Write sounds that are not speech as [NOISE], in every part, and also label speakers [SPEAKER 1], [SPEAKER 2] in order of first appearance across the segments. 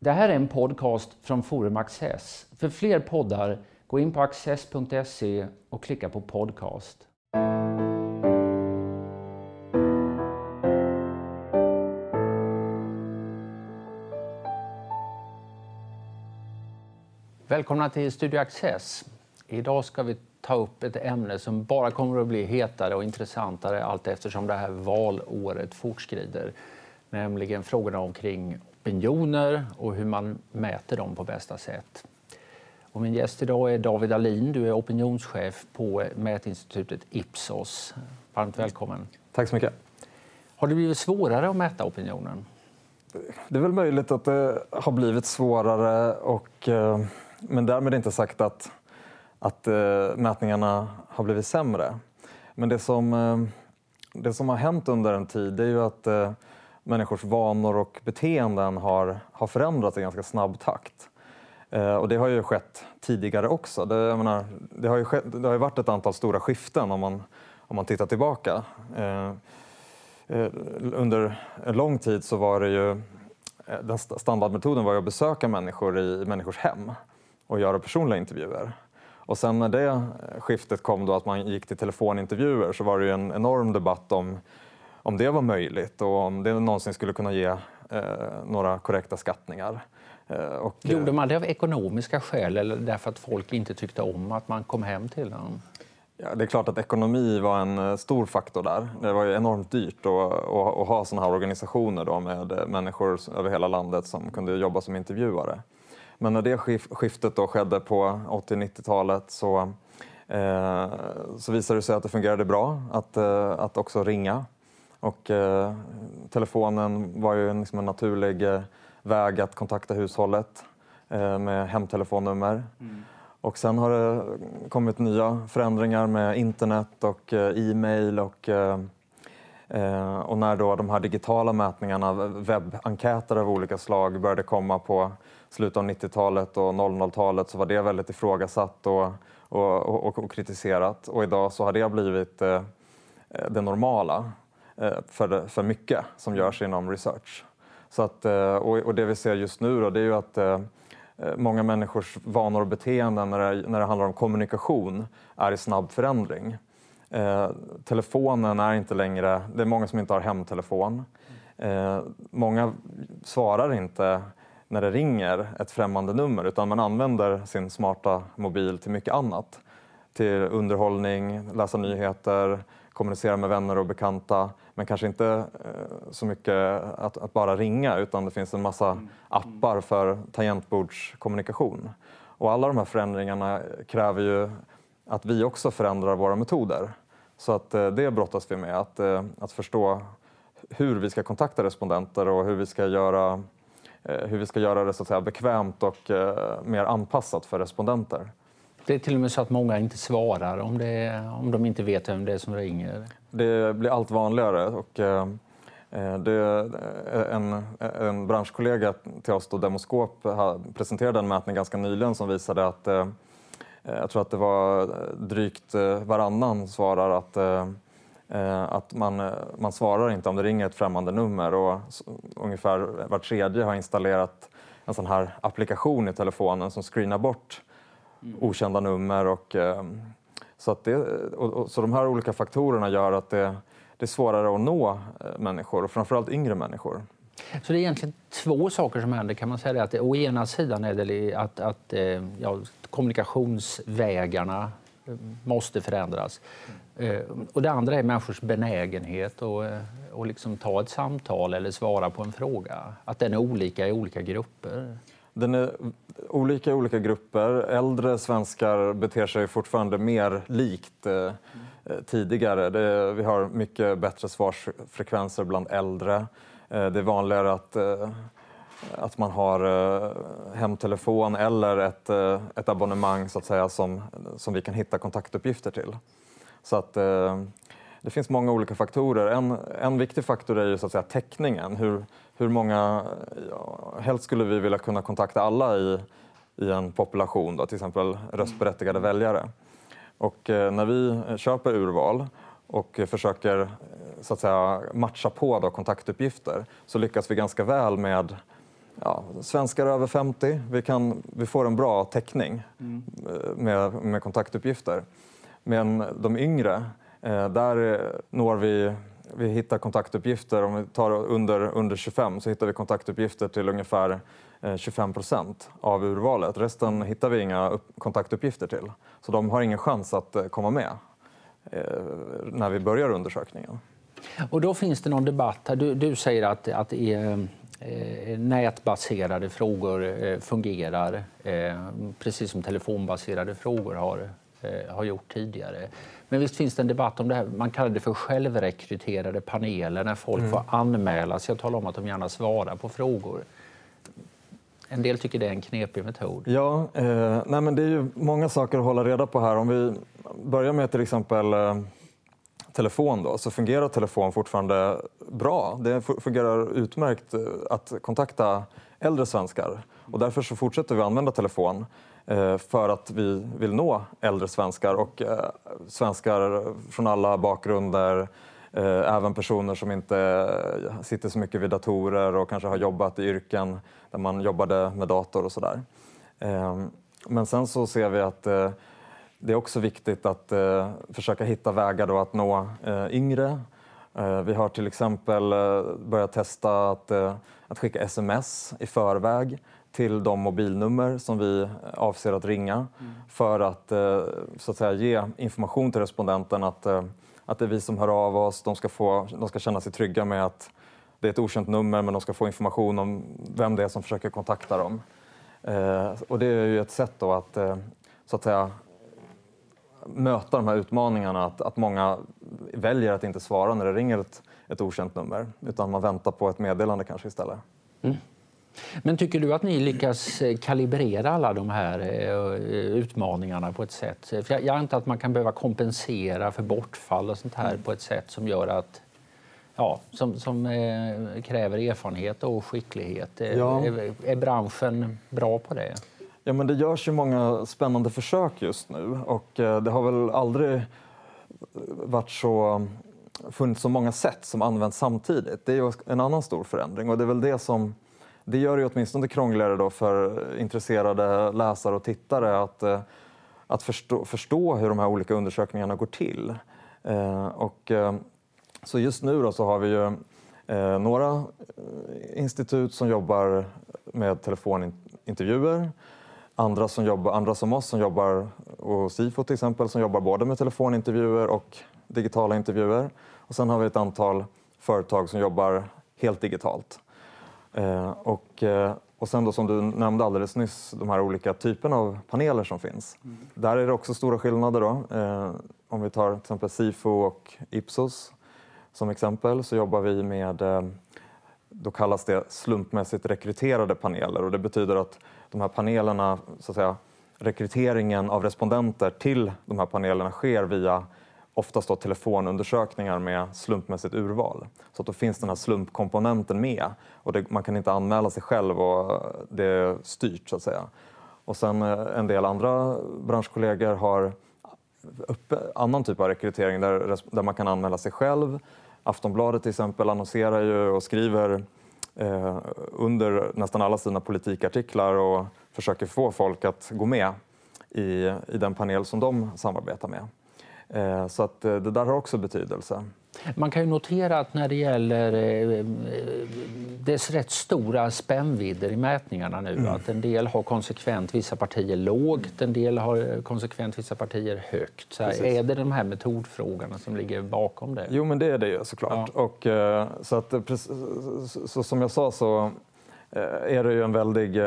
[SPEAKER 1] Det här är en podcast från Forum Access. För fler poddar, gå in på access.se och klicka på podcast. Välkomna till Studio Access. Idag ska vi ta upp ett ämne som bara kommer att bli hetare och intressantare allt eftersom det här valåret fortskrider. Nämligen frågorna omkring opinioner och hur man mäter dem på bästa sätt. Och min gäst idag är David Alin. Du är opinionschef på mätinstitutet Ipsos. Varmt välkommen.
[SPEAKER 2] Tack så mycket.
[SPEAKER 1] Har det blivit svårare att mäta opinionen?
[SPEAKER 2] Det är väl möjligt att det har blivit svårare, och, eh, men därmed inte sagt att, att eh, mätningarna har blivit sämre. Men det som, eh, det som har hänt under en tid är ju att människors vanor och beteenden har, har förändrats i ganska snabb takt. Eh, och det har ju skett tidigare också. Det, menar, det har, ju skett, det har ju varit ett antal stora skiften om man, om man tittar tillbaka. Eh, eh under en lång tid så var det ju eh, den standardmetoden var att besöka människor i människors hem och göra personliga intervjuer. Och sen när det skiftet kom då att man gick till telefonintervjuer så var det ju en enorm debatt om om det var möjligt och om det någonsin skulle kunna ge eh, några korrekta skattningar.
[SPEAKER 1] Eh, och, Gjorde man det av ekonomiska skäl eller därför att folk inte tyckte om att man kom hem till dem?
[SPEAKER 2] Ja, det är klart att ekonomi var en eh, stor faktor där. Det var enormt dyrt att, att, ha sådana här organisationer då med eh, människor över hela landet som kunde jobba som intervjuare. Men när det skiftet då skedde på 80-90-talet så, eh, så visade det sig att det fungerade bra att, att också ringa och eh, telefonen var ju liksom en naturlig eh, väg att kontakta hushållet eh, med hemtelefonnummer. Mm. Och sen har det kommit nya förändringar med internet och eh, e-mail och, eh, eh, och när då de här digitala mätningarna, webbenkäter av olika slag började komma på slutet av 90-talet och 00-talet så var det väldigt ifrågasatt och, och, och, och kritiserat. Och idag så har det blivit det normala. Eh, för, för mycket som görs inom research. Så att, eh, och, det vi ser just nu då, det är ju att eh, många människors vanor och beteenden när det, när det handlar om kommunikation är i snabb förändring. Eh, telefonen är inte längre, det är många som inte har hemtelefon. Eh, många svarar inte när det ringer ett främmande nummer utan man använder sin smarta mobil till mycket annat. Till underhållning, läsa nyheter, kommunicera med vänner och bekanta men kanske inte eh, så mycket att, att, bara ringa utan det finns en massa mm. appar för tangentbordskommunikation. Och alla de här förändringarna kräver ju att vi också förändrar våra metoder. Så att eh, det brottas vi med, att, eh, att förstå hur vi ska kontakta respondenter och hur vi ska göra, hur vi ska göra det så att säga, bekvämt och mer anpassat för respondenter.
[SPEAKER 1] Det är till och med så att många inte svarar om, det, om de inte vet vem det är som ringer.
[SPEAKER 2] Det blir allt vanligare. Och, eh, eh det, en, en branschkollega till oss, då, Demoskop, presenterade en mätning ganska nyligen som visade att eh, jag tror att det var drygt eh, varannan svarar att, eh, att man, man svarar inte om det ringer ett främmande nummer och ungefär var tredje har installerat en sån här applikation i telefonen som screenar bort mm. okända nummer. Och, eh, så, att det, och, och, så de här olika faktorerna gör att det, det är svårare att nå eh, människor, och framförallt yngre människor.
[SPEAKER 1] Så det är egentligen två saker som händer. kan man säga att Å ena sidan är det att, att eh, ja, kommunikationsvägarna eh, måste förändras. Och det andra är människors benägenhet att, att liksom ta ett samtal eller svara på en fråga. Att den är olika i olika grupper.
[SPEAKER 2] Den är olika i olika grupper. Äldre svenskar beter sig fortfarande mer likt eh, eh, tidigare. Det, vi har mycket bättre svarsfrekvenser bland äldre. Eh, det är vanligare att, eh, att man har eh, hemtelefon eller ett, eh, ett abonnemang så att säga, som, som vi kan hitta kontaktuppgifter till. Så att, eh, det finns många olika faktorer. En, en viktig faktor är ju så att säga, täckningen. Hur, hur många, ja, helst skulle vi vilja kunna kontakta alla i, i en population, då, till exempel röstberättigade väljare. Och eh, när vi köper urval och försöker eh, så att säga, matcha på då, kontaktuppgifter så lyckas vi ganska väl med ja, svenskar över 50. Vi, kan, vi får en bra täckning mm. med, med kontaktuppgifter. Men de yngre, där når vi vi hittar kontaktuppgifter, om vi tar under, under 25 så hittar vi kontaktuppgifter till ungefär eh, 25 procent av urvalet. Resten hittar vi inga kontaktuppgifter till. Så de har ingen chans att eh, komma med eh, när vi börjar undersökningen.
[SPEAKER 1] Och då finns det någon debatt här. Du, du säger att, att eh, nätbaserade frågor eh, fungerar eh, precis som telefonbaserade frågor har, eh, har gjort tidigare. Men visst finns det en debatt om det här. Man kallar det för självrekryterade paneler när folk mm. får anmäla sig och tala om att de gärna svarar på frågor. En del tycker det är en knepig metod.
[SPEAKER 2] Ja, eh, nej men det är ju många saker att hålla reda på här. Om vi börjar med till exempel eh, telefon då, så fungerar telefon fortfarande bra. Det fungerar utmärkt eh, att kontakta äldre svenskar och därför så fortsätter vi använda telefon Eh, för att vi vill nå äldre svenskar och eh, svenskar från alla bakgrunder, eh, även personer som inte sitter så mycket vid datorer och kanske har jobbat i yrken där man jobbade med dator och sådär. Ehm, men sen så ser vi att det är också viktigt att försöka hitta vägar då att nå yngre. Vi har till exempel börjat testa att, att skicka sms i förväg till de mobilnummer som vi avser att ringa mm. för att, eh, så att säga, ge information till respondenten att, att det är vi som hör av oss. De ska, få, de ska känna sig trygga med att det är ett okänt nummer men de ska få information om vem det är som försöker kontakta dem. och det är ju ett sätt då att, så att säga, möta de här utmaningarna att, att många väljer att inte svara när det ringer ett, ett okänt nummer utan man väntar på ett meddelande kanske istället. Mm.
[SPEAKER 1] Men tycker du att ni lyckas eh, kalibrera alla de här eh, utmaningarna på ett sätt? För jag, jag antar att man kan behöva kompensera för bortfall och sånt här på ett sätt som gör att ja, som, som eh, kräver erfarenhet och skicklighet. Ja. Är, är branschen bra på det?
[SPEAKER 2] Ja, men det görs ju många spännande försök just nu och eh, det har väl aldrig varit så funnits så många sätt som används samtidigt. Det är en annan stor förändring och det är väl det som det gör det åtminstone krångligare då för intresserade läsare och tittare att, eh, att förstå, förstå hur de här olika undersökningarna går till. Eh, och, eh, så just nu då så har vi ju några institut som jobbar med telefonintervjuer andra som, jobbar, andra som oss som jobbar, och Sifo till exempel, som jobbar både med telefonintervjuer och digitala intervjuer. Och sen har vi ett antal företag som jobbar helt digitalt. Eh, och, eh, och sen då som du nämnde alldeles nyss, de här olika typerna av paneler som finns. Mm. Där är det också stora skillnader. Då. Eh, om vi tar till exempel Sifo och Ipsos som exempel så jobbar vi med, då kallas det slumpmässigt rekryterade paneler och det betyder att de här panelerna, så att säga, rekryteringen av respondenter till de här panelerna sker via oftast då telefonundersökningar med slumpmässigt urval. Så att då finns den här slumpkomponenten med och det, man kan inte anmäla sig själv och det är styrt så att säga. Och sen eh, en del andra branschkollegor har upp, annan typ av rekrytering där, där man kan anmäla sig själv. Aftonbladet till exempel annonserar ju och skriver eh, under nästan alla sina politikartiklar och försöker få folk att gå med i, i den panel som de samarbetar med. Eh, så att eh, det där har också betydelse.
[SPEAKER 1] Man kan ju notera att när det gäller eh, dess rätt stora spännvidder i mätningarna nu, mm. att en del har konsekvent vissa partier lågt, en del har konsekvent vissa partier högt. Så här, är det de här metodfrågorna som ligger bakom det?
[SPEAKER 2] Jo, men det är det ju såklart. Ja. Och, så, att, så som jag sa så är det ju en väldig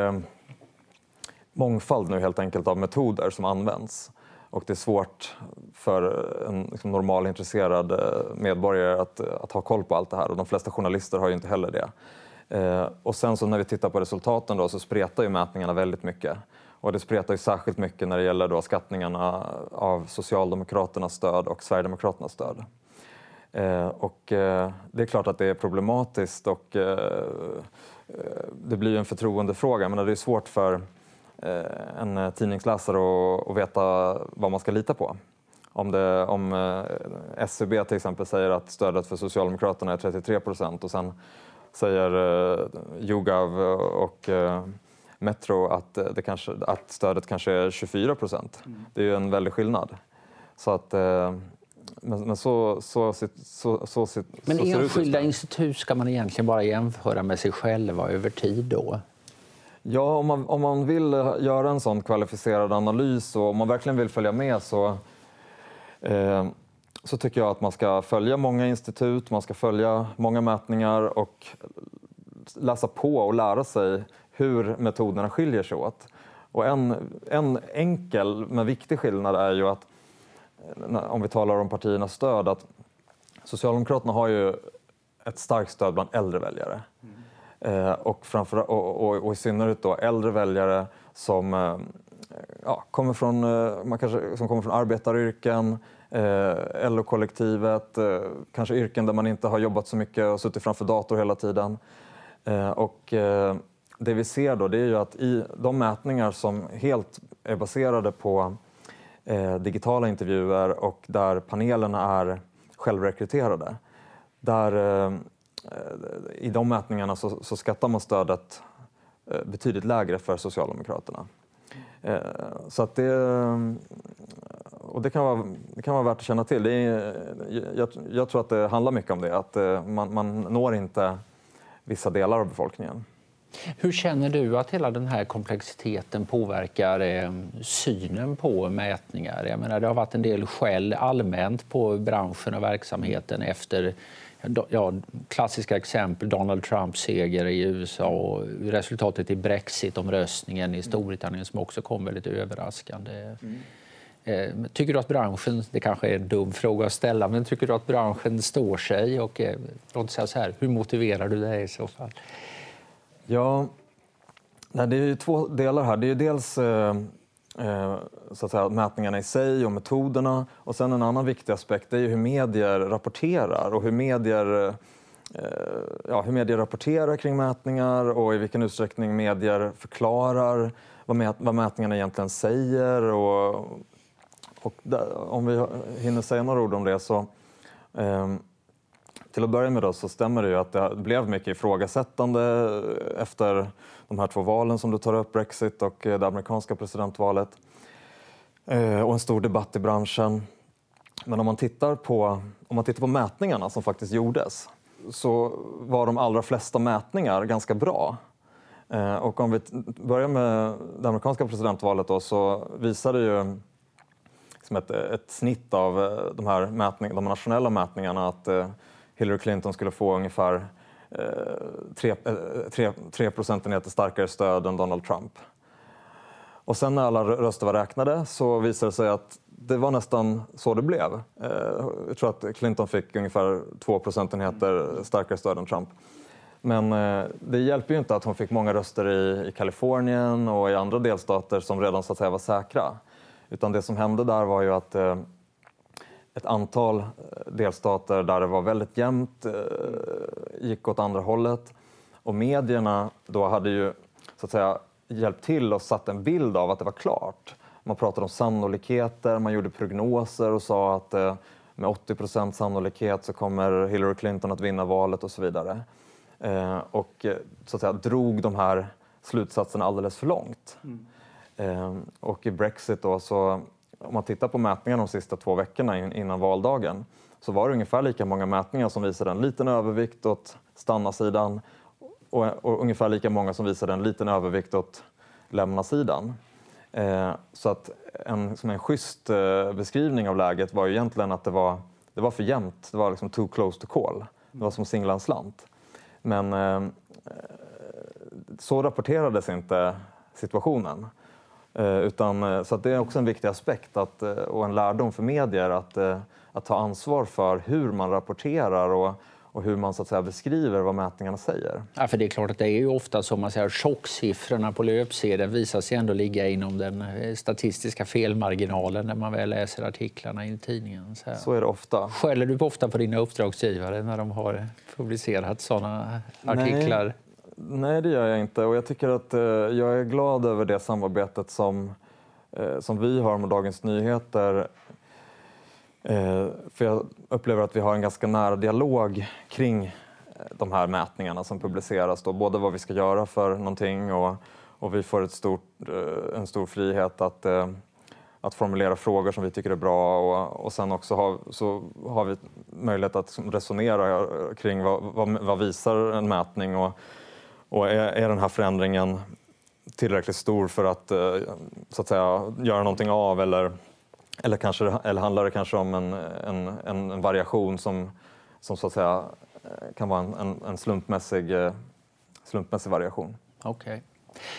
[SPEAKER 2] mångfald nu helt enkelt av metoder som används och det är svårt för en liksom, normalintresserad intresserad eh, medborgare att, att, ha koll på allt det här och de flesta journalister har ju inte heller det. Eh, och sen så när vi tittar på resultaten då, så spretar ju mätningarna väldigt mycket. Och det spretar ju särskilt mycket när det gäller då skattningarna av Socialdemokraternas stöd och Sverigedemokraternas stöd. Eh, och eh, det är klart att det är problematiskt och eh, eh det blir ju en förtroendefråga. Men det är svårt för en eh, tidningsläsare och, och veta vad man ska lita på. Om, det, om SCB e till exempel säger att stödet för Socialdemokraterna är 33 procent och sen säger uh, YouGov och uh, Metro att, det kanske, att stödet kanske är 24 procent. Mm. Det är ju en väldig skillnad. Så att, uh, men, men, så, så, så, så, så, så
[SPEAKER 1] Men enskilda institut ska man egentligen bara jämföra med sig själva över tid då?
[SPEAKER 2] Ja, om man, om man vill eh, göra en sån kvalificerad analys och om man verkligen vill följa med så, eh, så tycker jag att man ska följa många institut, man ska följa många mätningar och läsa på och lära sig hur metoderna skiljer sig åt. Och en, en enkel men viktig skillnad är ju att eh, om vi talar om partiernas stöd, att Socialdemokraterna har ju ett starkt stöd bland äldre väljare. Eh, och, framför, och, och, och, i synnerhet då äldre väljare som, eh, ja, kommer, från, eh, man kanske, som kommer från arbetaryrken, eh, LO-kollektivet, eh, kanske yrken där man inte har jobbat så mycket och suttit framför dator hela tiden. Eh, och, eh, det vi ser då det är ju att i de mätningar som helt är baserade på eh, digitala intervjuer och där panelerna är självrekryterade. Där, eh, Eh, I de mätningarna så, så skattar man stödet eh, betydligt lägre för Socialdemokraterna. Eh, så att det, och det, kan vara, det kan vara värt att känna till. Det är, jag, jag tror att det handlar mycket om det, att man, man når inte vissa delar av befolkningen.
[SPEAKER 1] Hur känner du att hela den här komplexiteten påverkar eh, synen på mätningar? Jag menar, det har varit en del skäll allmänt på branschen och verksamheten efter ja, klassiska exempel, Donald Trumps seger i USA och resultatet i Brexit-omröstningen i Storbritannien som också kom väldigt överraskande. Mm. Eh, tycker du att branschen, det kanske är en dum fråga att ställa, men tycker du att branschen står sig? Och, eh, låt säga så här, hur motiverar du det i så fall?
[SPEAKER 2] Ja, det är ju två delar här. Det är dels eh, Eh, så att säga, mätningarna i sig och metoderna och sen en annan viktig aspekt är ju hur medier rapporterar och hur medier eh, ja, hur medier rapporterar kring mätningar och i vilken utsträckning medier förklarar vad, mät vad mätningarna egentligen säger. Och, och där, om vi hinner säga några ord om det så eh, till att börja med då så stämmer det ju att det blev mycket ifrågasättande efter de här två valen som du tar upp, Brexit och eh, det amerikanska presidentvalet. Eh, och en stor debatt i branschen. Men om man tittar på, om man tittar på mätningarna som faktiskt gjordes så var de allra flesta mätningar ganska bra. Eh, och om vi börjar med det amerikanska presidentvalet då, så visade ju liksom ett, ett snitt av de här mätning, de nationella mätningarna att Hillary Clinton skulle få ungefär Eh, eh, tre, tre, procentenheter starkare stöd än Donald Trump. Och sen när alla röster var räknade så visade det sig att det var nästan så det blev. Eh, jag tror att Clinton fick ungefär 2 procentenheter starkare stöd än Trump. Men det hjälper ju inte att hon fick många röster i, i Kalifornien och i andra delstater som redan så att säga var säkra. Utan det som hände där var ju att eh, ett antal eh, delstater där det var väldigt jämnt eh, gick åt andra hållet. Och medierna då hade ju så att säga, hjälpt till och satt en bild av att det var klart. Man pratade om sannolikheter, man gjorde prognoser och sa att eh, med 80 sannolikhet så kommer Hillary Clinton att vinna valet och så vidare. Och så att säga, drog de här slutsatserna alldeles för långt. Mm. Och i Brexit då så om man tittar på mätningarna de sista två veckorna innan valdagen så var det ungefär lika många mätningar som visade en liten övervikt åt stanna-sidan och, och ungefär lika många som visade en liten övervikt åt lämna-sidan. Eh, så att en, som en schysst eh, beskrivning av läget var ju egentligen att det var, det var för jämnt. Det var liksom too close to call. Det var som singla en slant. Men eh, eh, så rapporterades inte situationen. Eh, utan, eh, så det är också en viktig aspekt att, eh, och en lärdom för medier att, att ta ansvar för hur man rapporterar och, och hur man så att säga, beskriver vad mätningarna säger.
[SPEAKER 1] Ja, för det är klart att det är ju ofta så man säger chocksiffrorna på löpsedeln visar sig ändå ligga inom den statistiska felmarginalen när man väl läser artiklarna i tidningen.
[SPEAKER 2] Så, så är det ofta.
[SPEAKER 1] Skäller du ofta på dina uppdragsgivare när de har publicerat sådana artiklar? Nej.
[SPEAKER 2] Nej, det gör jag inte. Och jag tycker att eh, jag är glad över det samarbetet som, eh, som vi har med Dagens Nyheter. Eh, för jag upplever att vi har en ganska nära dialog kring eh, de här mätningarna som publiceras. Då, både vad vi ska göra för någonting och, och vi får ett stort, eh, en stor frihet att eh, att formulera frågor som vi tycker är bra och, och sen också har, så har vi möjlighet att resonera kring vad, vad, vad visar en mätning och, och är, är den här förändringen tillräckligt stor för att, eh, så att säga, göra någonting av eller, eller, kanske, eller handlar det kanske om en, en, en variation som, som så att säga, eh, kan vara en, en slumpmässig, eh, slumpmässig variation.
[SPEAKER 1] Okay.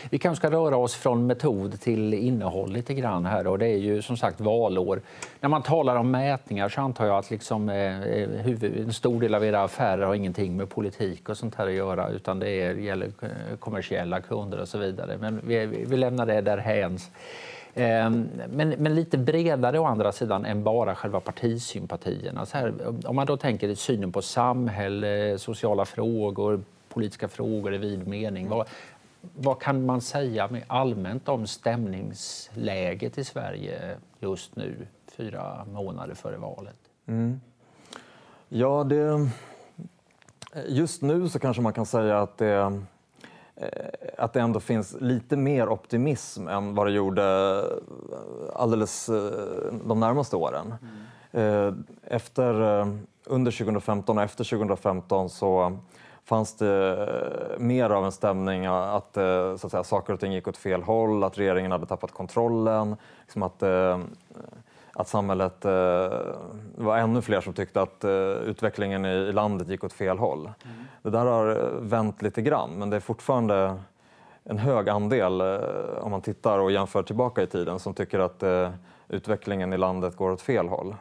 [SPEAKER 1] Vi kanske ska röra oss från metod till innehåll lite grann här. Och det är ju som sagt valår. När man talar om mätningar så antar jag att liksom, eh, eh, huvud, en stor del av era affärer har ingenting med politik och sånt här att göra utan det är, gäller eh, kommersiella kunder och så vidare. Men vi, vi lämnar det därhän. Ehm, men, men, lite bredare å andra sidan än bara själva partisympatierna. Så här, om man då tänker synen på samhälle, sociala frågor, politiska frågor i vid mening. Vad, vad kan man säga med allmänt om stämningsläget i Sverige just nu, fyra månader före valet? Mm.
[SPEAKER 2] Ja, det, just nu så kanske man kan säga att det, eh, att det ändå finns lite mer optimism än vad det gjorde alldeles eh, de närmaste åren. Mm. Efter, under 2015 och efter 2015 så fanns det eh, mer av en stämning att, eh, så att säga, saker och ting gick åt fel håll, att regeringen hade tappat kontrollen, liksom att, eh, att samhället... Det var ännu fler som tyckte att utvecklingen i landet gick åt fel håll. Mm. Det där har vänt lite grann, men det är fortfarande en hög andel, om man tittar och jämför tillbaka i tiden, som tycker att utvecklingen i landet går åt fel håll.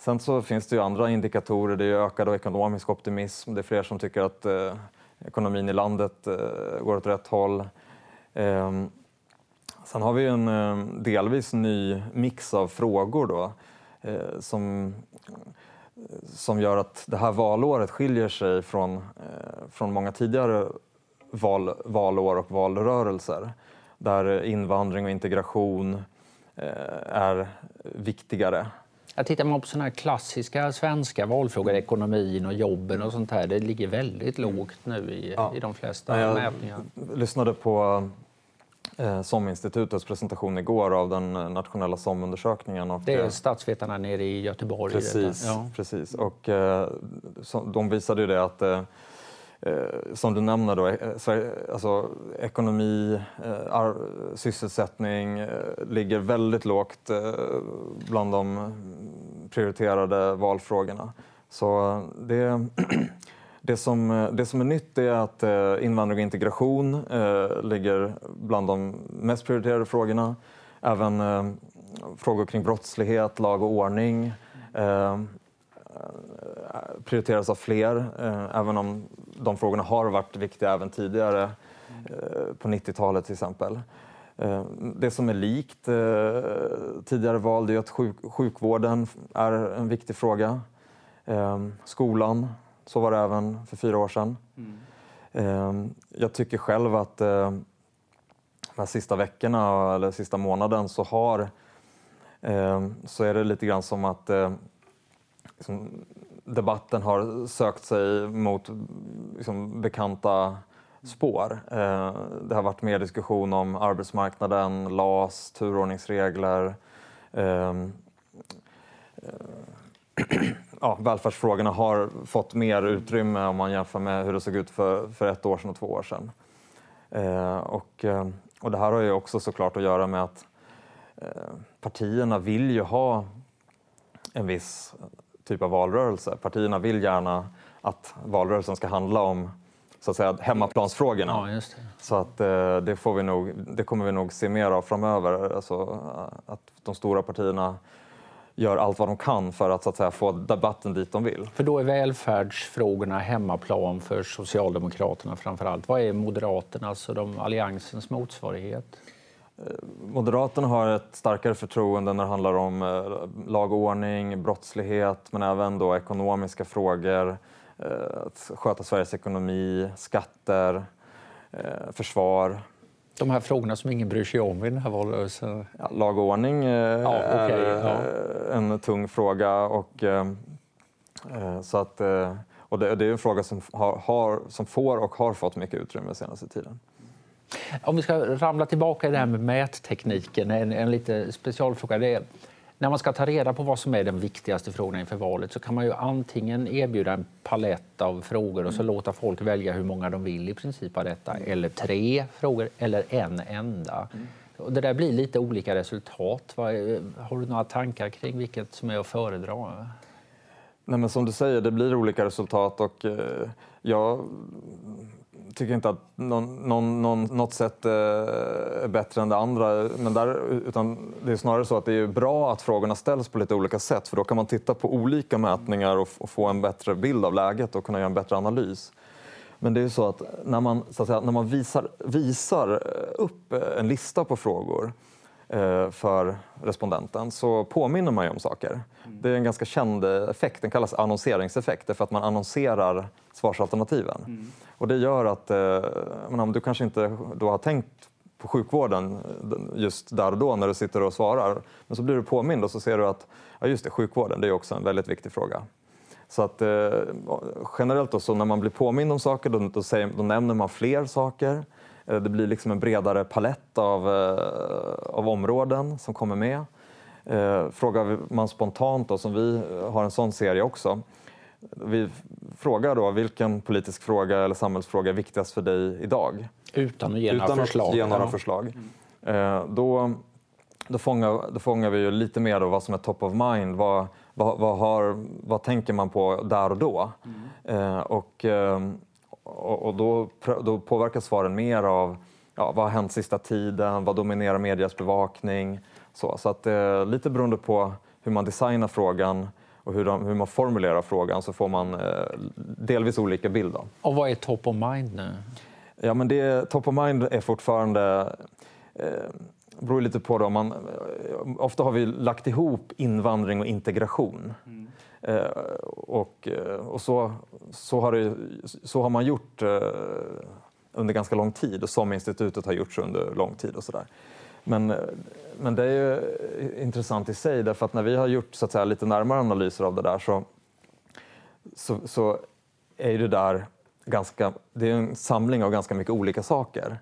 [SPEAKER 2] Sen så finns det ju andra indikatorer. Det är ökad ekonomisk optimism. Det är fler som tycker att eh, ekonomin i landet eh, går åt rätt håll. Eh, sen har vi en eh, delvis ny mix av frågor då, eh, som, som gör att det här valåret skiljer sig från, eh, från många tidigare val, valår och valrörelser där invandring och integration eh, är viktigare
[SPEAKER 1] jag tittar man på såna här klassiska svenska valfrågor, ekonomin och jobben och sånt här, det ligger väldigt lågt nu i, ja. i de flesta jag mätningar.
[SPEAKER 2] Jag lyssnade på eh, SOM-institutets presentation igår av den nationella SOM-undersökningen.
[SPEAKER 1] Och, det är statsvetarna nere i Göteborg.
[SPEAKER 2] Precis, ja. precis. och eh, så, de visade ju det att eh, Eh, Eh, som du nämner, då, eh, alltså, ekonomi, eh, sysselsättning ligger väldigt lågt bland de prioriterade valfrågorna. Så det, [CLEARS THROAT] det, som, det som är nytt är att invandring och integration ligger bland de mest prioriterade frågorna. Även frågor kring brottslighet, lag och ordning prioriteras av fler, även om de frågorna har varit viktiga även tidigare, eh, på 90-talet till exempel. Eh, det som är likt eh, tidigare val är att sjuk sjukvården är en viktig fråga. Skolan, så var det även för fyra år sedan. Mm. Jag tycker själv att de här sista veckorna eller sista månaden så har så är det lite grann som att liksom, debatten har sökt sig mot liksom, bekanta spår. Eh, det har varit mer diskussion om arbetsmarknaden, LAS, turordningsregler. Ehm, eh, [CLEARS THROAT] ja, välfärdsfrågorna har fått mer utrymme om man jämför med hur det såg ut för, för ett år sedan och två år sedan. Eh, och, eh, och det här har ju också såklart att göra med att eh, partierna vill ju ha en viss typ av valrörelse. Partierna vill gärna att valrörelsen ska handla om så att säga, hemmaplansfrågorna.
[SPEAKER 1] Ja,
[SPEAKER 2] så att, eh, det, får vi nog, det kommer vi nog se mer av framöver. Alltså, att de stora partierna gör allt vad de kan för att, så att säga, få debatten dit de vill.
[SPEAKER 1] För då är välfärdsfrågorna hemmaplan för Socialdemokraterna framför allt. Vad är Moderaternas och de alliansens motsvarighet?
[SPEAKER 2] Eh, Moderaterna har ett starkare förtroende när det handlar om eh, lag och ordning, brottslighet men även då ekonomiska frågor, eh, att sköta Sveriges ekonomi, skatter, försvar.
[SPEAKER 1] De här frågorna som ingen bryr sig om i den här valrörelsen?
[SPEAKER 2] Ja, lag och ordning ja, är ja. en tung fråga. Och, så att, Och det, det är en fråga som, har, har, som får och har fått mycket utrymme senaste tiden.
[SPEAKER 1] Om vi ska ramla tillbaka i det här med mättekniken, en, en lite specialfråga. Det är, när man ska ta reda på vad som är den viktigaste frågan inför valet så kan man ju antingen erbjuda en palett av frågor och så mm. låta folk välja hur många de vill i princip av detta, eller tre frågor eller en enda. Mm. Och det där blir lite olika resultat. Har du några tankar kring vilket som är att föredra?
[SPEAKER 2] Nej, men som du säger, det blir olika resultat och eh, jag tycker inte att någon, någon, någon, något sätt eh, är bättre än det andra. Men där, utan det är snarare så att det är bra att frågorna ställs på lite olika sätt för då kan man titta på olika mätningar och, och få en bättre bild av läget och kunna göra en bättre analys. Men det är ju så att när man, så att säga, när man visar, visar eh, upp en lista på frågor för respondenten så påminner man ju om saker. Mm. Det är en ganska känd effekt, den kallas annonseringseffekt, för att man annonserar svarsalternativen. Mm. Och det gör att, eh, om du kanske inte då har tänkt på sjukvården just där och då när du sitter och svarar, men så blir du påmind och så ser du att ja, just det, sjukvården det är också en väldigt viktig fråga. Så att, eh, generellt då, så när man blir påmind om saker då, då, säger, då nämner man fler saker. Eh, det blir liksom en bredare palett av, eh, av områden som kommer med. Eh, frågar man spontant, då, som vi har en sån serie också, vi frågar då vilken politisk fråga eller samhällsfråga är viktigast för dig idag?
[SPEAKER 1] Utan att ge
[SPEAKER 2] några
[SPEAKER 1] förslag.
[SPEAKER 2] Att ge några förslag. Då, då, fångar, då fångar vi ju lite mer då vad som är top of mind. Vad, vad, vad, har, vad tänker man på där och då? Mm. Och, och, och då, då påverkas svaren mer av ja, vad har hänt sista tiden, vad dominerar medias bevakning? Så, så att, eh, lite beroende på hur man designar frågan och hur, de, hur man formulerar frågan så får man eh, delvis olika bild. Då.
[SPEAKER 1] Och vad är top of mind nu?
[SPEAKER 2] Ja, men det, top of mind är fortfarande eh, beror lite på. Då, man, eh, ofta har vi lagt ihop invandring och integration. Mm. Eh, och, eh, och så, så, har det, så har man gjort eh, under ganska lång tid och som institutet har gjort under lång tid. och så där. Men, eh, men det är ju intressant i sig därför att när vi har gjort så att säga, lite närmare analyser av det där så, så, så är det där ganska, det är en samling av ganska mycket olika saker.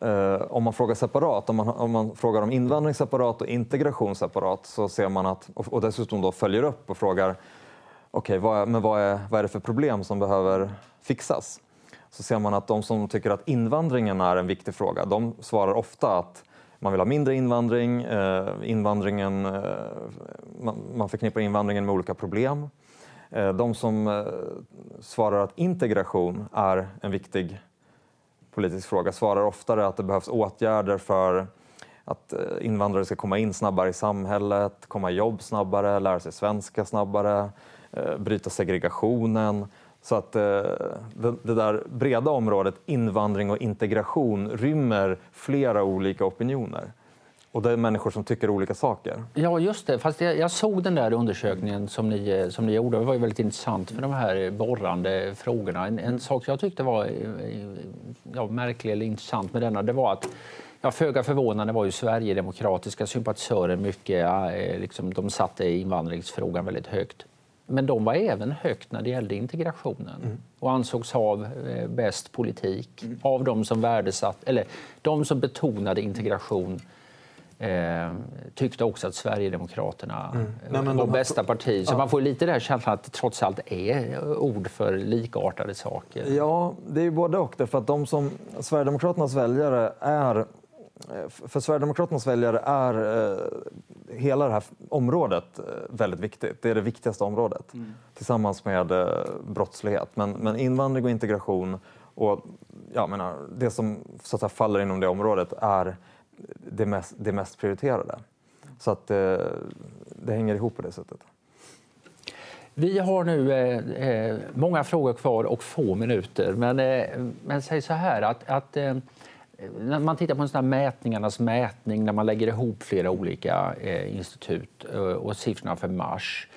[SPEAKER 2] Eh, om man frågar separat, om man, om man frågar om invandring separat och integration separat så ser man att, och, och dessutom då följer upp och frågar okej, okay, vad, men vad är, vad är det för problem som behöver fixas? Så ser man att de som tycker att invandringen är en viktig fråga, de svarar ofta att man vill ha mindre invandring, eh, invandringen, eh, man, man förknippar invandringen med olika problem. Eh, de som eh, svarar att integration är en viktig politisk fråga svarar oftare att det behövs åtgärder för att eh, invandrare ska komma in snabbare i samhället, komma i jobb snabbare, lära sig svenska snabbare, eh, bryta segregationen. Så att eh, det där breda området invandring och integration rymmer flera olika opinioner. Och det är människor som tycker olika saker.
[SPEAKER 1] Ja, just det. Fast jag, jag såg den där undersökningen som ni, som ni gjorde. Det var väldigt intressant för de här borrande frågorna. En, en sak jag tyckte var ja, märklig eller intressant med denna, det var att Ja, föga förvånande var ju Sverigedemokratiska sympatisörer mycket, ja, liksom, de satte invandringsfrågan väldigt högt. Men de var även högt när det gällde integrationen mm. och ansågs ha eh, bäst politik mm. av de som värdesatt, eller de som betonade integration eh, tyckte också att Sverigedemokraterna mm. Nej, var de... bästa parti. Så ja. man får lite den känslan att det trots allt är ord för likartade saker.
[SPEAKER 2] Ja, det är både och. För att de som Sverigedemokraternas väljare är för Sverigedemokraternas väljare är eh, hela det här området eh, väldigt viktigt. Det är det viktigaste området mm. tillsammans med eh, brottslighet. Men, men invandring och integration och ja, menar, det som så att säga, faller inom det området är det mest, det mest prioriterade. Så att det, det hänger ihop på det sättet.
[SPEAKER 1] Vi har nu eh, eh, många frågor kvar och få minuter. Men, eh, men säg så här att, att eh, när man tittar på en sån mätningarnas mätning när man lägger ihop flera olika eh, institut eh, och siffrorna för mars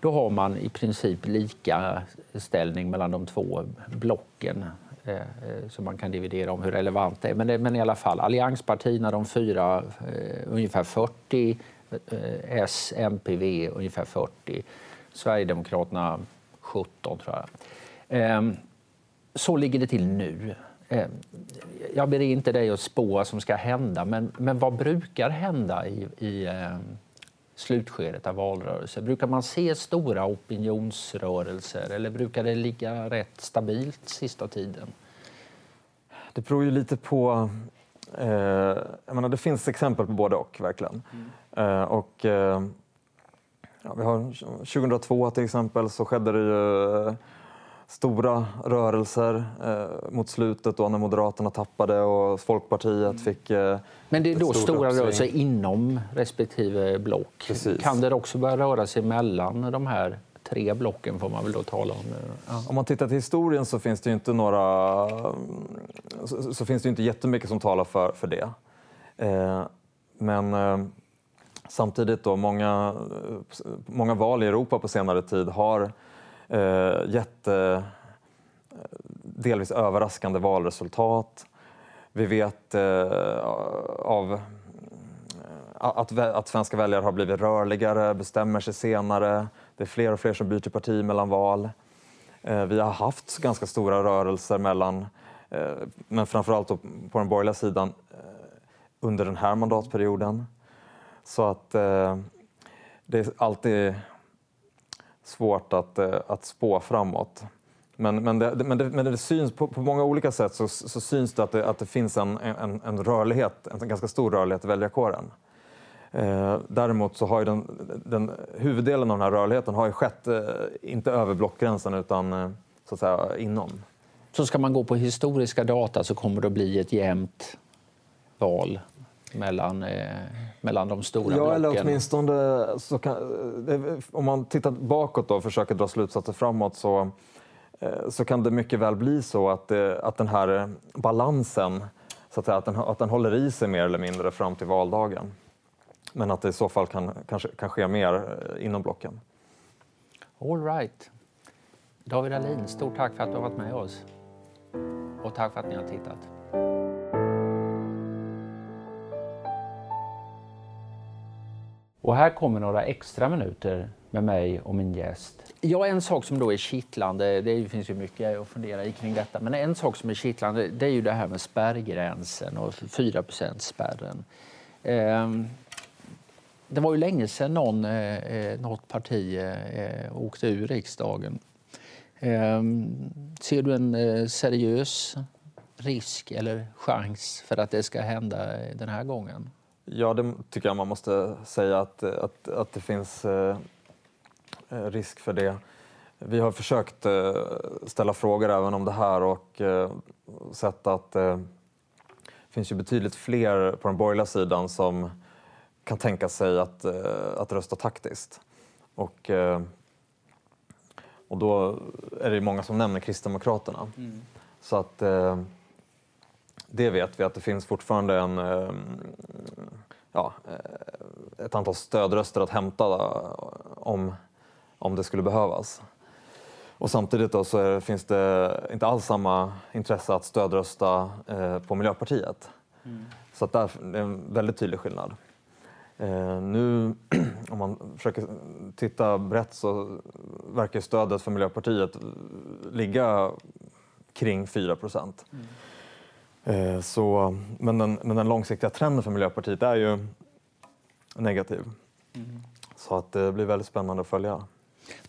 [SPEAKER 1] då har man i princip lika ställning mellan de två blocken. Eh, eh, som man kan dividera om hur relevant det är. Men, det, men i alla fall, allianspartierna de fyra, eh, ungefär 40, S, MP, V ungefär 40, Sverigedemokraterna 17 tror jag. Ehm, så ligger det till nu. Ehm, jag ber inte dig att spå vad som ska hända, men, men vad brukar hända i, i ehm, slutskedet av valrörelser? Brukar man se stora opinionsrörelser eller brukar det ligga rätt stabilt sista tiden?
[SPEAKER 2] Det beror ju lite på... Eh, jag menar, det finns exempel på både och, verkligen. Mm. Eh, och, eh, ja, vi har 2002 till exempel så skedde det ju stora rörelser eh, mot slutet då när Moderaterna tappade och Folkpartiet mm. fick eh,
[SPEAKER 1] Men det är då stora uppsving. rörelser inom respektive block. Precis. Kan det också börja röra sig mellan de här tre blocken får man väl då tala om.
[SPEAKER 2] Ja. Om man tittar till historien så finns det inte några så, så, finns det inte jättemycket som talar för, för det. Eh, men eh, samtidigt då, många, många val i Europa på senare tid har eh, gett eh, delvis överraskande valresultat. Vi vet eh, av eh, att, att svenska väljare har blivit rörligare, bestämmer sig senare. Det är fler och fler som byter parti mellan val. Eh, vi har haft ganska stora rörelser mellan, eh, men framförallt på den borgerliga sidan, eh, under den här mandatperioden. Så att det är alltid svårt att, eh, att spå framåt. Men, men, det, men, det, men det syns på, på, många olika sätt så, så syns det att, det att det finns en, en, en rörlighet, en ganska stor rörlighet i väljarkåren. Eh, däremot så har ju den, den, huvuddelen av den här rörligheten har ju skett, eh, inte över blockgränsen utan eh, så att säga inom.
[SPEAKER 1] Så ska man gå på historiska data så kommer det att bli ett jämnt val mellan, eh, mellan de stora
[SPEAKER 2] ja,
[SPEAKER 1] blocken?
[SPEAKER 2] Eller åtminstone, så kan, om man tittar bakåt och försöker dra slutsatser framåt så, eh, så kan det mycket väl bli så att, eh, att den här balansen så att, säga, att, den, att den håller i sig mer eller mindre fram till valdagen. Men att det i så fall kan, kanske, kan ske mer eh, inom blocken.
[SPEAKER 1] All right. David Alin, stort tack för att du har varit med oss. Och tack för att ni har tittat. Och här kommer några extra minuter med mig och min gäst. Ja, en sak som då är kittlande, det finns ju mycket att fundera i kring detta, men en sak som är kittlande det är ju det här med spärrgränsen och 4% spärren. Ehm, det var ju länge sedan någon, eh, eh, något parti eh, åkte ur riksdagen. Ehm, ser du en seriös risk eller chans för att det ska hända den här gången?
[SPEAKER 2] Ja, det tycker jag man måste säga att, att, att det finns eh, risk för det. Vi har försökt eh, ställa frågor även om det här och eh, sett att eh, det finns ju betydligt fler på den borgerliga sidan som kan tänka sig att, eh, att rösta taktiskt. Och, eh, och då är det många som nämner Kristdemokraterna. Mm. Så att det vet vi att det finns fortfarande en, eh, ja, eh, ett antal stödröster att hämta om, om det skulle behövas. Och samtidigt då så är, finns det inte alls samma intresse att stödrösta eh, på Miljöpartiet. Mm. Så att där är det en väldigt tydlig skillnad. Eh, nu [CLEARS THROAT] om man försöker titta brett så verkar stödet för Miljöpartiet ligga kring 4 procent. Mm. Eh, så, men, den, men den långsiktiga trenden för Miljöpartiet är ju negativ. Mm. Så att det blir väldigt spännande att följa.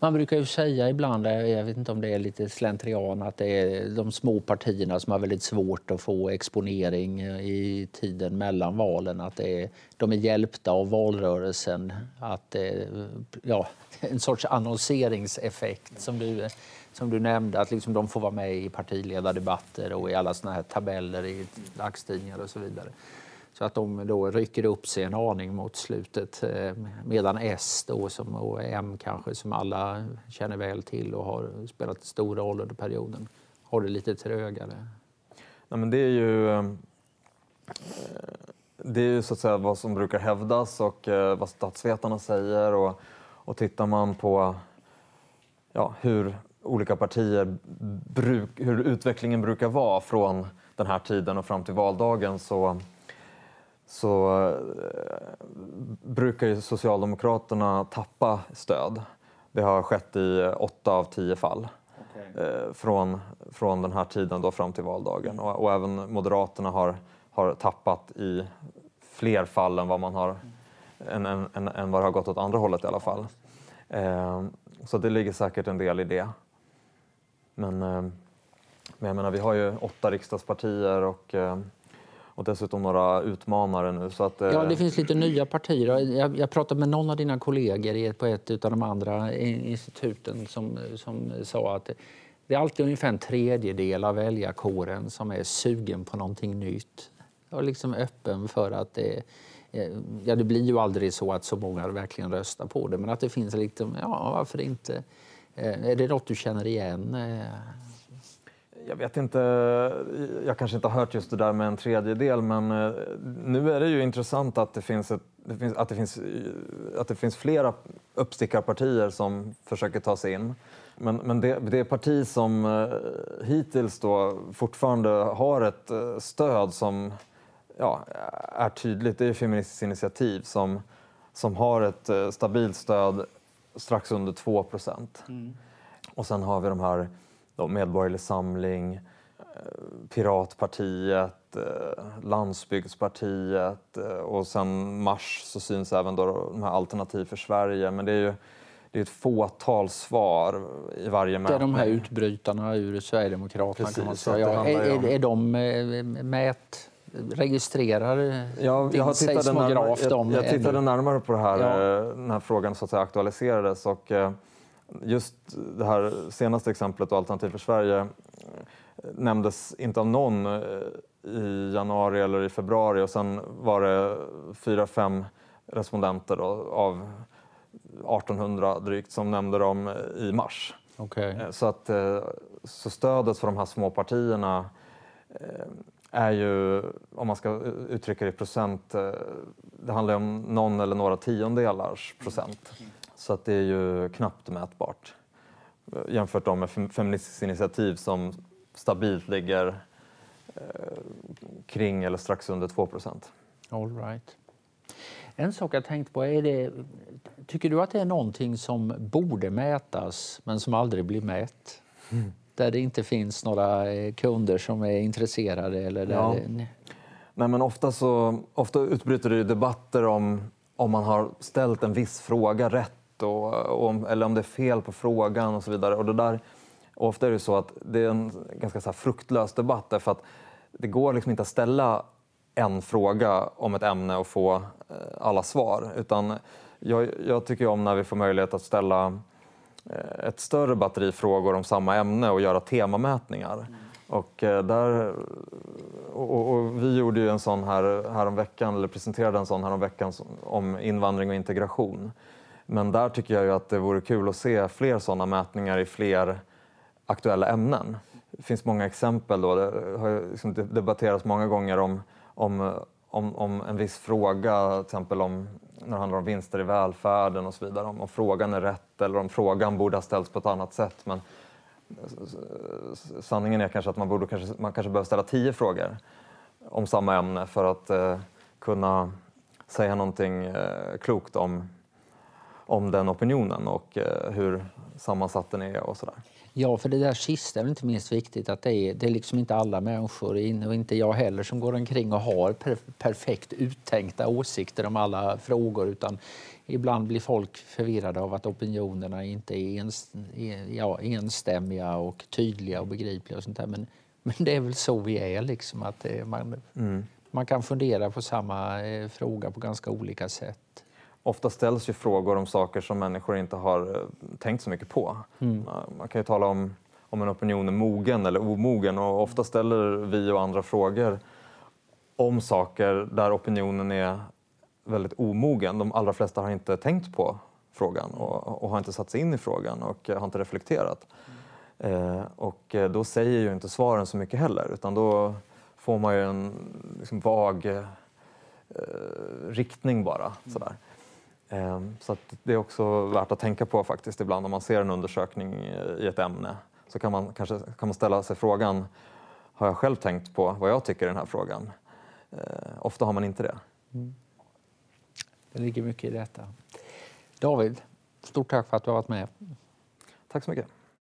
[SPEAKER 1] Man brukar ju säga ibland, eh, jag vet inte om det är lite slentrian, att det är de små partierna som har väldigt svårt att få exponering eh, i tiden mellan valen. Att det är, de är hjälpta av valrörelsen. Att det, ja, [LAUGHS] en sorts annonseringseffekt som du som du nämnde, att liksom de får vara med i partiledardebatter och i alla såna här tabeller i dagstidningar och så vidare. Så att de då rycker upp sig en aning mot slutet eh, medan S då, som, och M kanske, som alla känner väl till och har spelat stor roll under perioden, har det lite trögare.
[SPEAKER 2] Ja, men det är ju eh, det är ju så att säga vad som brukar hävdas och eh, vad statsvetarna säger. Och, och tittar man på ja, hur olika partier, bruk, hur utvecklingen brukar vara från den här tiden och fram till valdagen så, så eh, brukar ju Socialdemokraterna tappa stöd. Det har skett i åtta av tio fall. okay. eh, från, från den här tiden då fram till valdagen. Och, och, även Moderaterna har, har tappat i fler fall än vad man har än, än, än, än vad det har gått åt andra hållet i alla fall. Eh, så det ligger säkert en del i det. Men, eh, men jag menar, vi har ju åtta riksdagspartier och eh, och dessutom några utmanare nu. Så att, eh,
[SPEAKER 1] ja, det finns lite nya partier. Jag, jag pratade med någon av dina kollegor på ett av de andra instituten som, som sa att det är alltid ungefär en tredjedel av väljarkåren som är sugen på någonting nytt och liksom öppen för att det eh, Ja, det blir ju aldrig så att så många verkligen röstar på det, men att det finns liksom, ja, varför inte? Eh, är det något du känner igen? Eh?
[SPEAKER 2] Jag vet inte, jag kanske inte har hört just det där med en tredjedel men eh, nu är det ju intressant att det finns, ett, det finns, att det finns, att det finns flera uppstickarpartier som försöker ta sig in. Men, men det, det parti som hittills då fortfarande har ett stöd som ja, är tydligt, det är Feministiskt initiativ som, som har ett stabilt stöd strax under 2 procent. Mm. Och sen har vi de här då, Medborgerlig Samling, eh, Piratpartiet, eh, Landsbygdspartiet eh, och sen mars så syns även då de här Alternativ för Sverige. Men det är ju det är ett fåtal svar i varje mätning.
[SPEAKER 1] Det är de här utbrytarna ur Sverigedemokraterna Precis, kan man säga. Ja, är, är, de mät registrerar
[SPEAKER 2] ja, din jag seismograf närmare, jag, jag tittade närmare på det här ja. när här frågan så att säga, aktualiserades och just det här senaste exemplet, Alternativ för Sverige, eh, nämndes inte av någon eh, i januari eller i februari och sen var det fyra, fem respondenter då, av 1800 drygt som nämnde dem eh, i mars. Okay. Så, att, så stödet för de här små partierna är ju, om man ska uttrycka det i procent, det handlar om någon eller några tiondelars procent. Så att det är ju knappt mätbart jämfört med Feministiskt initiativ som stabilt ligger eh, kring eller strax under 2
[SPEAKER 1] All right. En sak jag tänkt på, är det, tycker du att det är någonting som borde mätas men som aldrig blir mätt? Mm. Där det inte finns några eh, kunder som är intresserade? Eller där ja. det...
[SPEAKER 2] Nej, men ofta, så, ofta utbryter det debatter om om man har ställt en viss fråga rätt och, och, eller om det är fel på frågan och så vidare. Och det där, och ofta är det så att det är en ganska så fruktlös debatt därför att det går liksom inte att ställa en fråga om ett ämne och få eh, alla svar. Utan jag, jag tycker om när vi får möjlighet att ställa ett större batteri frågor om samma ämne och göra temamätningar. Mm. Och, eh, där, och, och, vi gjorde ju en sån här, häromveckan, eller presenterade en sån häromveckan om invandring och integration. Men där tycker jag ju att det vore kul att se fler sådana mätningar i fler aktuella ämnen. Det finns många exempel. Då. Det har liksom debatterats många gånger om, om, om, om, en viss fråga, till exempel om, när det handlar om vinster i välfärden och så vidare. Om, om frågan är rätt eller om frågan borde ha ställts på ett annat sätt. Men sanningen är kanske att man, borde, kanske, man kanske behöver ställa tio frågor om samma ämne för att eh, kunna säga någonting eh, klokt om om den opinionen och eh, hur sammansatt den är och sådär.
[SPEAKER 1] Ja, för det där sista är inte minst viktigt att det är, det är liksom inte alla människor, och inte jag heller, som går omkring och har per, perfekt uttänkta åsikter om alla frågor utan ibland blir folk förvirrade av att opinionerna inte är ens, ja, enstämmiga och tydliga och begripliga och sånt där. Men, men det är väl så vi är liksom, att det, man, mm. man kan fundera på samma eh, fråga på ganska olika sätt.
[SPEAKER 2] Ofta ställs ju frågor om saker som människor inte har eh, tänkt så mycket på. Mm. Man kan ju tala om om en opinion är mogen eller omogen och ofta ställer vi och andra frågor om saker där opinionen är väldigt omogen. De allra flesta har inte tänkt på frågan och, och har inte satt sig in i frågan och har inte reflekterat. Mm. Eh, och eh, då säger ju inte svaren så mycket heller utan då får man ju en liksom, vag eh, riktning bara. Mm. Sådär. Ehm, så det är också värt att tänka på faktiskt ibland om man ser en undersökning i ett ämne. Så kan man kanske kan man ställa sig frågan, har jag själv tänkt på vad jag tycker i den här frågan? Ehm, ofta har man inte det. Mm.
[SPEAKER 1] Det ligger mycket i detta. David, stort tack för att du har varit med.
[SPEAKER 2] Tack så mycket.